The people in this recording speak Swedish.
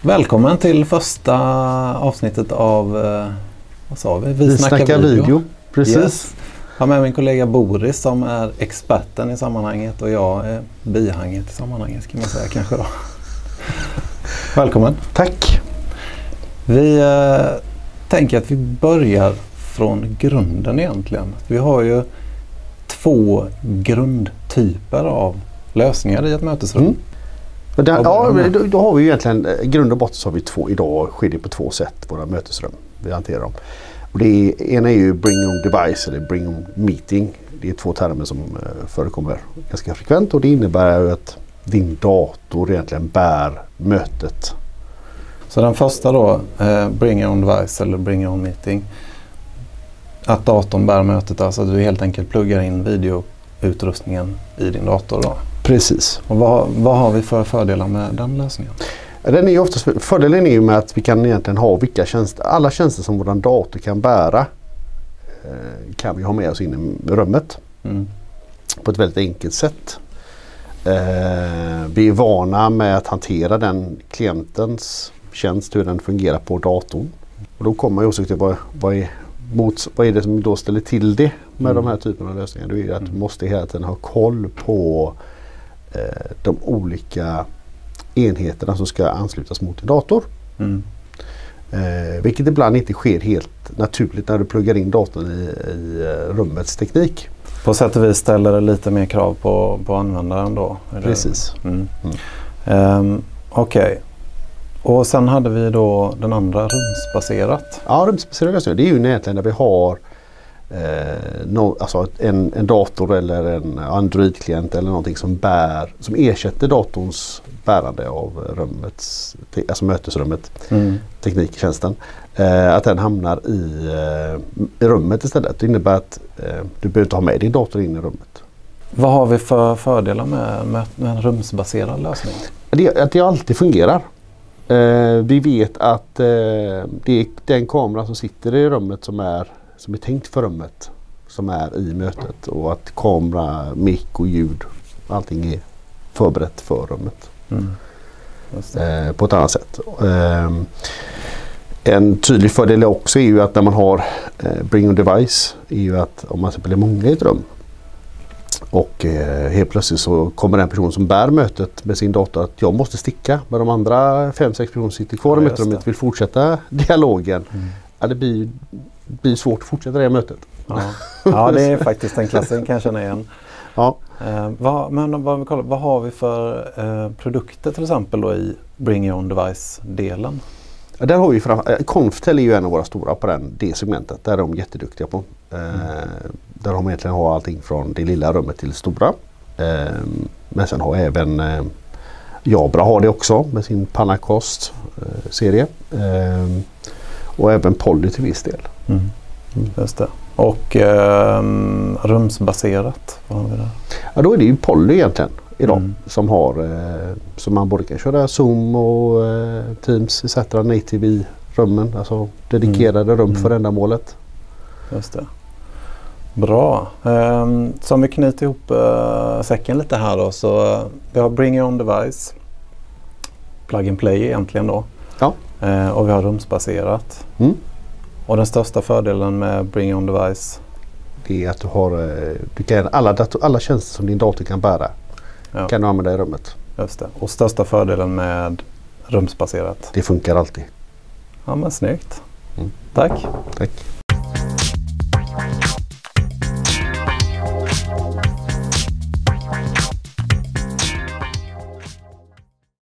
Välkommen till första avsnittet av, eh, vad sa vi? Vi, snackar, video. Precis. Yes. Jag har med min kollega Boris som är experten i sammanhanget och jag är bihanget i sammanhanget kan man säga kanske då. Välkommen. Tack. Vi eh, tänker att vi börjar från grunden egentligen. Vi har ju två grundtyper av lösningar i ett mötesrum. Mm. Där, ja, då, då, har vi egentligen i eh, grund och botten så har vi två idag skiljer på två sätt våra mötesrum. Vi hanterar dem. Och det är, ena är ju bring on device eller bring on meeting. Det är två termer som uh, förekommer ganska frekvent och det innebär ju att din dator egentligen bär mötet. Så den första då, eh, bring on device eller bring on meeting. Att datorn bär mötet, alltså att du helt enkelt pluggar in videoutrustningen i din dator. Då. Precis. Och vad, vad har vi för fördelar med den lösningen? Den är oftast, fördelen är ju med att vi kan egentligen ha vilka tjänster, alla tjänster som vår dator kan bära eh, kan vi ha med oss in i rummet. Mm. På ett väldigt enkelt sätt. Eh, vi är vana med att hantera den klientens tjänst, hur den fungerar på datorn. Och då kommer också till vad, vad, är, mot, vad är det som då ställer till det med mm. de här typerna av lösningar. Det är att du mm. måste hela tiden ha koll på de olika enheterna som ska anslutas mot din dator. Mm. Eh, vilket ibland inte sker helt naturligt när du pluggar in datorn i, i uh, rummets teknik. På sätt och vis ställer det lite mer krav på, på användaren då? Precis. Mm. Mm. Um, Okej. Okay. Och sen hade vi då den andra rumsbaserat. Ja, rumsbaserad lösning. Det är ju egentligen där vi har eh, no, alltså en, en dator eller en Android-klient eller någonting som bär, som ersätter datorns bärande av rummets, alltså mötesrummet, mm. tekniktjänsten. Eh, att den hamnar i, eh, i rummet istället. Det innebär att eh, du behöver inte ha med din dator in i rummet. Vad har vi för fördelar med, med, med en rumsbaserad lösning? Det, att det alltid fungerar. Eh, vi vet att eh, det är den kamera som sitter i rummet som är som är tänkt för rummet som är i mötet och att kamera, mick och ljud allting är förberett för rummet. Mm. Eh, på ett annat sätt. Eh, en tydlig fördel också är ju att när man har eh, bring on device är ju att om man till exempel är många i ett rum och eh, helt plötsligt så kommer den person som bär mötet med sin dator att jag måste sticka men de andra fem sex personer sitter kvar ja, i möterummet och vill fortsätta dialogen. Mm. Ja, det blir blir svårt att fortsätta det mötet. Ja, ja det är faktiskt en klassiker kan jag känna igen. Ja. Eh, vad, men vad, kollar, vad har vi för eh, produkter till exempel då i Bring Your Own Device-delen? Ja, där har vi fram, eh, Conftel är ju en av våra stora på den, det segmentet. Där är de jätteduktiga på. Eh, mm. Där de egentligen har allting från det lilla rummet till det stora. Eh, men sen har även eh, Jabra har det också med sin Panacost eh, serie. Eh, och även Polly till viss del. Mm. Mm. Just det. Och eh, rumsbaserat, vad har vi där? Ja då är det ju Polly egentligen idag mm. som har eh, som man både kan köra Zoom och eh, Teams etc. native i rummen. Alltså dedikerade rum för mm. ändamålet. Just det. Bra. Um, så om vi knyter ihop uh, säcken lite här då så uh, vi har Bring Your Own Device. Plug and Play egentligen då. Ja. Uh, och vi har rumsbaserat. Mm. Och den största fördelen med Bring On Device? Det är att du har du kan, alla, dator, alla tjänster som din dator kan bära. Ja. Kan du använda i rummet. Just det. Och största fördelen med rumsbaserat? Det funkar alltid. Ja men snyggt. Mm. Tack. Tack.